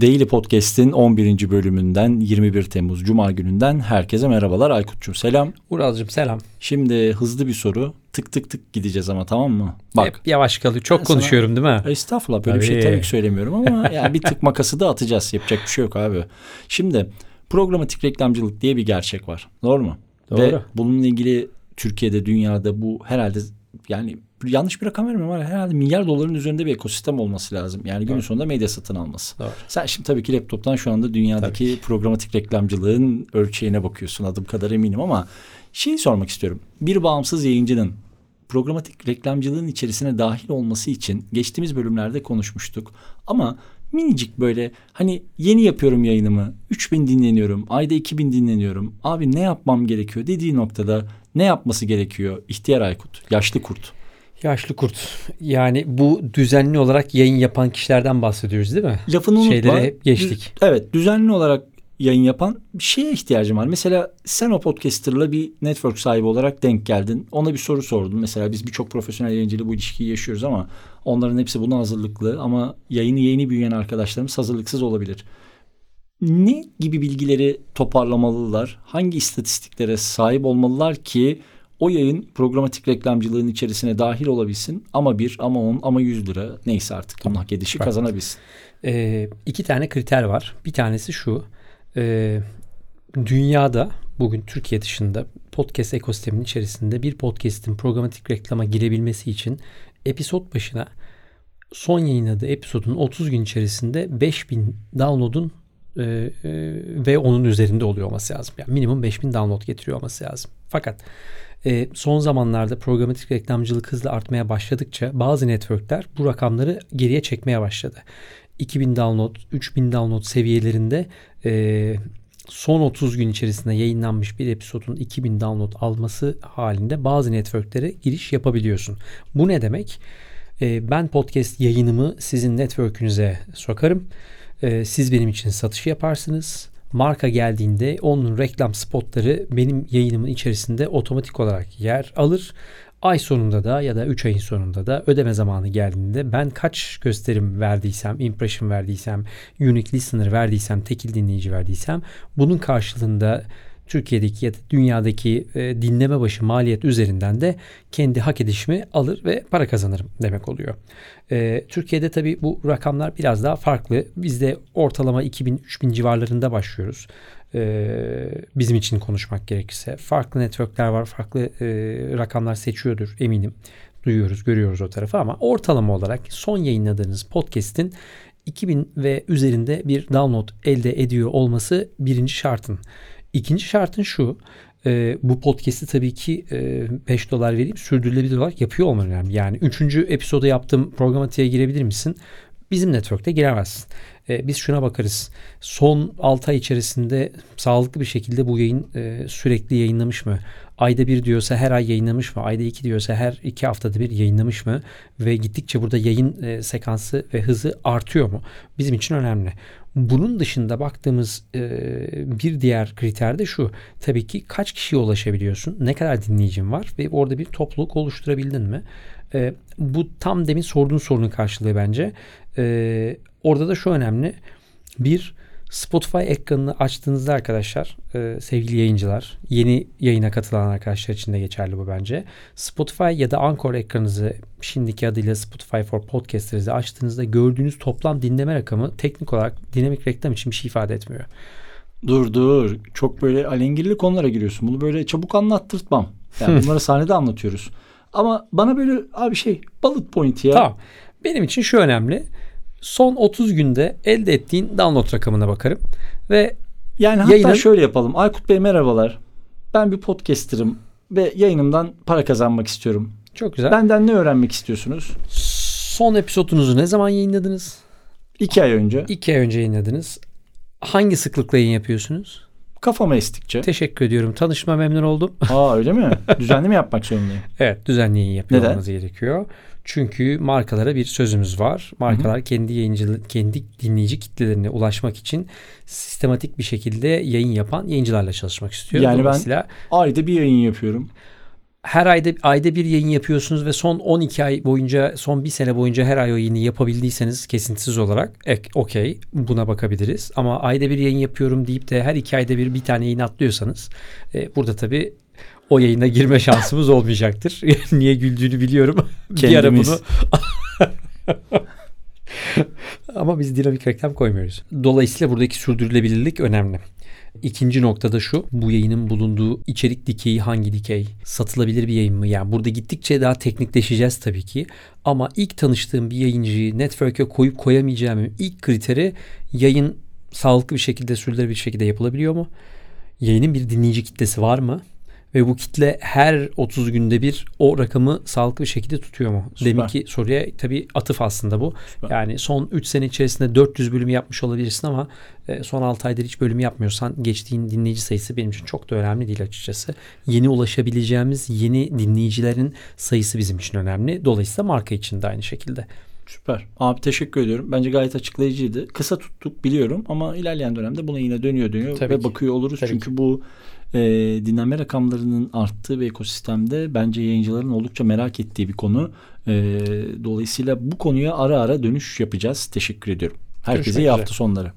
Daily Podcast'in 11. bölümünden 21 Temmuz Cuma gününden herkese merhabalar. Aykut'cum selam. Ural'cığım selam. Şimdi hızlı bir soru. Tık tık tık gideceğiz ama tamam mı? Bak. Hep yavaş kalıyor. Çok Ben konuşuyorum değil mi? Estağfurullah böyle bir şey Tabii. tabii ki söylemiyorum ama yani bir tık makası da atacağız. Yapacak bir şey yok abi. Şimdi programatik reklamcılık diye bir gerçek var. Doğru mu? Doğru. Ve bununla ilgili Türkiye'de, dünyada bu herhalde yani yanlış bir rakam vermiyorum ama herhalde milyar doların üzerinde bir ekosistem olması lazım. Yani günün Doğru. sonunda medya satın alması. Doğru. Sen şimdi tabii ki laptoptan şu anda dünyadaki programatik reklamcılığın ölçeğine bakıyorsun adım kadar eminim ama şeyi sormak istiyorum. Bir bağımsız yayıncının programatik reklamcılığın içerisine dahil olması için geçtiğimiz bölümlerde konuşmuştuk. Ama minicik böyle hani yeni yapıyorum yayınımı 3000 dinleniyorum ayda 2000 dinleniyorum abi ne yapmam gerekiyor dediği noktada ne yapması gerekiyor ihtiyar Aykut yaşlı kurt. Yaşlı kurt. Yani bu düzenli olarak yayın yapan kişilerden bahsediyoruz değil mi? Lafını unutma. Şeyleri hep geçtik. Düz- evet düzenli olarak yayın yapan bir şeye ihtiyacım var. Mesela sen o podcaster'la bir network sahibi olarak denk geldin. Ona bir soru sordun. Mesela biz birçok profesyonel yayıncıyla bu ilişkiyi yaşıyoruz ama onların hepsi buna hazırlıklı ama yayını yeni büyüyen arkadaşlarımız hazırlıksız olabilir. Ne gibi bilgileri toparlamalılar? Hangi istatistiklere sahip olmalılar ki o yayın programatik reklamcılığın içerisine dahil olabilsin ama bir ama on ama yüz lira neyse artık bunun hak edişi Bak. kazanabilsin. Ee, iki tane kriter var. Bir tanesi şu. Ee, dünyada bugün Türkiye dışında podcast ekosistemin içerisinde bir podcast'in programatik reklama girebilmesi için episod başına son yayınladığı episodun 30 gün içerisinde 5000 download'un e, e, ve onun üzerinde oluyor olması lazım. Yani minimum 5000 download getiriyor olması lazım. Fakat e, son zamanlarda programatik reklamcılık hızla artmaya başladıkça bazı networkler bu rakamları geriye çekmeye başladı. 2000 download, 3000 download seviyelerinde e, son 30 gün içerisinde yayınlanmış bir episodun 2000 download alması halinde bazı networklere giriş yapabiliyorsun. Bu ne demek? E, ben podcast yayınımı sizin network'ünüze sokarım. E, siz benim için satış yaparsınız. Marka geldiğinde onun reklam spotları benim yayınımın içerisinde otomatik olarak yer alır. Ay sonunda da ya da 3 ayın sonunda da ödeme zamanı geldiğinde ben kaç gösterim verdiysem, impression verdiysem, unique listener verdiysem, tekil dinleyici verdiysem bunun karşılığında Türkiye'deki ya da dünyadaki e, dinleme başı maliyet üzerinden de kendi hak edişimi alır ve para kazanırım demek oluyor. E, Türkiye'de tabii bu rakamlar biraz daha farklı. Bizde ortalama 2000-3000 civarlarında başlıyoruz. E, bizim için konuşmak gerekirse. Farklı networkler var, farklı e, rakamlar seçiyordur eminim. Duyuyoruz, görüyoruz o tarafı ama ortalama olarak son yayınladığınız podcast'in 2000 ve üzerinde bir download elde ediyor olması birinci şartın. İkinci şartın şu. e, bu podcast'i tabii ki e, 5 dolar vereyim sürdürülebilir olarak yapıyor olman önemli. Yani 3. episoda yaptığım programatiğe girebilir misin? Bizim network'te giremezsin. E, biz şuna bakarız. Son 6 ay içerisinde sağlıklı bir şekilde bu yayın e, sürekli yayınlamış mı? Ayda bir diyorsa her ay yayınlamış mı? Ayda iki diyorsa her iki haftada bir yayınlamış mı? Ve gittikçe burada yayın e, sekansı ve hızı artıyor mu? Bizim için önemli. Bunun dışında baktığımız e, bir diğer kriter de şu. Tabii ki kaç kişiye ulaşabiliyorsun? Ne kadar dinleyicin var? Ve orada bir topluluk oluşturabildin mi? E, bu tam demin sorduğun sorunun karşılığı bence. E, orada da şu önemli. Bir, Spotify ekranını açtığınızda arkadaşlar e, sevgili yayıncılar yeni yayına katılan arkadaşlar için de geçerli bu bence. Spotify ya da Anchor ekranınızı şimdiki adıyla Spotify for Podcasters'ı açtığınızda gördüğünüz toplam dinleme rakamı teknik olarak dinamik reklam için bir şey ifade etmiyor. Dur dur. Çok böyle alengirli konulara giriyorsun. Bunu böyle çabuk anlattırtmam. Yani bunları sahnede anlatıyoruz. Ama bana böyle abi şey bullet point ya. Tamam. Benim için şu önemli. Son 30 günde elde ettiğin download rakamına bakarım ve Yani hatta Yayının- şöyle yapalım. Aykut Bey merhabalar. Ben bir podcaster'ım ve yayınımdan para kazanmak istiyorum. çok güzel. Benden ne öğrenmek istiyorsunuz? Son episodunuzu ne zaman yayınladınız? İki ay önce. İki ay önce yayınladınız. Hangi sıklıkla yayın yapıyorsunuz? Kafama estikçe. Teşekkür ediyorum. Tanışma memnun oldum. Aa öyle mi? Düzenli mi yapmak zorundayım? evet düzenli yayın yapıyor Neden? olmanız gerekiyor. Çünkü markalara bir sözümüz var. Markalar kendi yayıncı kendi dinleyici kitlelerine ulaşmak için sistematik bir şekilde yayın yapan yayıncılarla çalışmak istiyor. Yani ben- Ayda bir yayın yapıyorum. Her ayda ayda bir yayın yapıyorsunuz ve son 12 ay boyunca son bir sene boyunca her ay o yayını yapabildiyseniz kesintisiz olarak ek, okey buna bakabiliriz. Ama ayda bir yayın yapıyorum deyip de her iki ayda bir bir tane yayın atlıyorsanız e, burada tabii o yayına girme şansımız olmayacaktır. Niye güldüğünü biliyorum. bir ara Kendimiz. bunu ama biz dinamik reklam koymuyoruz. Dolayısıyla buradaki sürdürülebilirlik önemli. İkinci noktada şu. Bu yayının bulunduğu içerik dikeyi hangi dikey? Satılabilir bir yayın mı? Yani burada gittikçe daha teknikleşeceğiz tabii ki. Ama ilk tanıştığım bir yayıncıyı network'e koyup koyamayacağım ilk kriteri yayın sağlıklı bir şekilde sürdürülebilir bir şekilde yapılabiliyor mu? Yayının bir dinleyici kitlesi var mı? Ve bu kitle her 30 günde bir o rakamı sağlıklı bir şekilde tutuyor mu? Süper. Deminki soruya tabii atıf aslında bu. Süper. Yani son 3 sene içerisinde 400 bölüm yapmış olabilirsin ama e, son 6 aydır hiç bölüm yapmıyorsan geçtiğin dinleyici sayısı benim için çok da önemli değil açıkçası. Yeni ulaşabileceğimiz yeni dinleyicilerin sayısı bizim için önemli. Dolayısıyla marka için de aynı şekilde. Süper. Abi teşekkür ediyorum. Bence gayet açıklayıcıydı. Kısa tuttuk biliyorum ama ilerleyen dönemde buna yine dönüyor dönüyor Tabii ve ki. bakıyor oluruz. Tabii Çünkü bu e, dinlenme rakamlarının arttığı bir ekosistemde bence yayıncıların oldukça merak ettiği bir konu. E, dolayısıyla bu konuya ara ara dönüş yapacağız. Teşekkür ediyorum. Herkese Görüşmek iyi üzere. hafta sonları.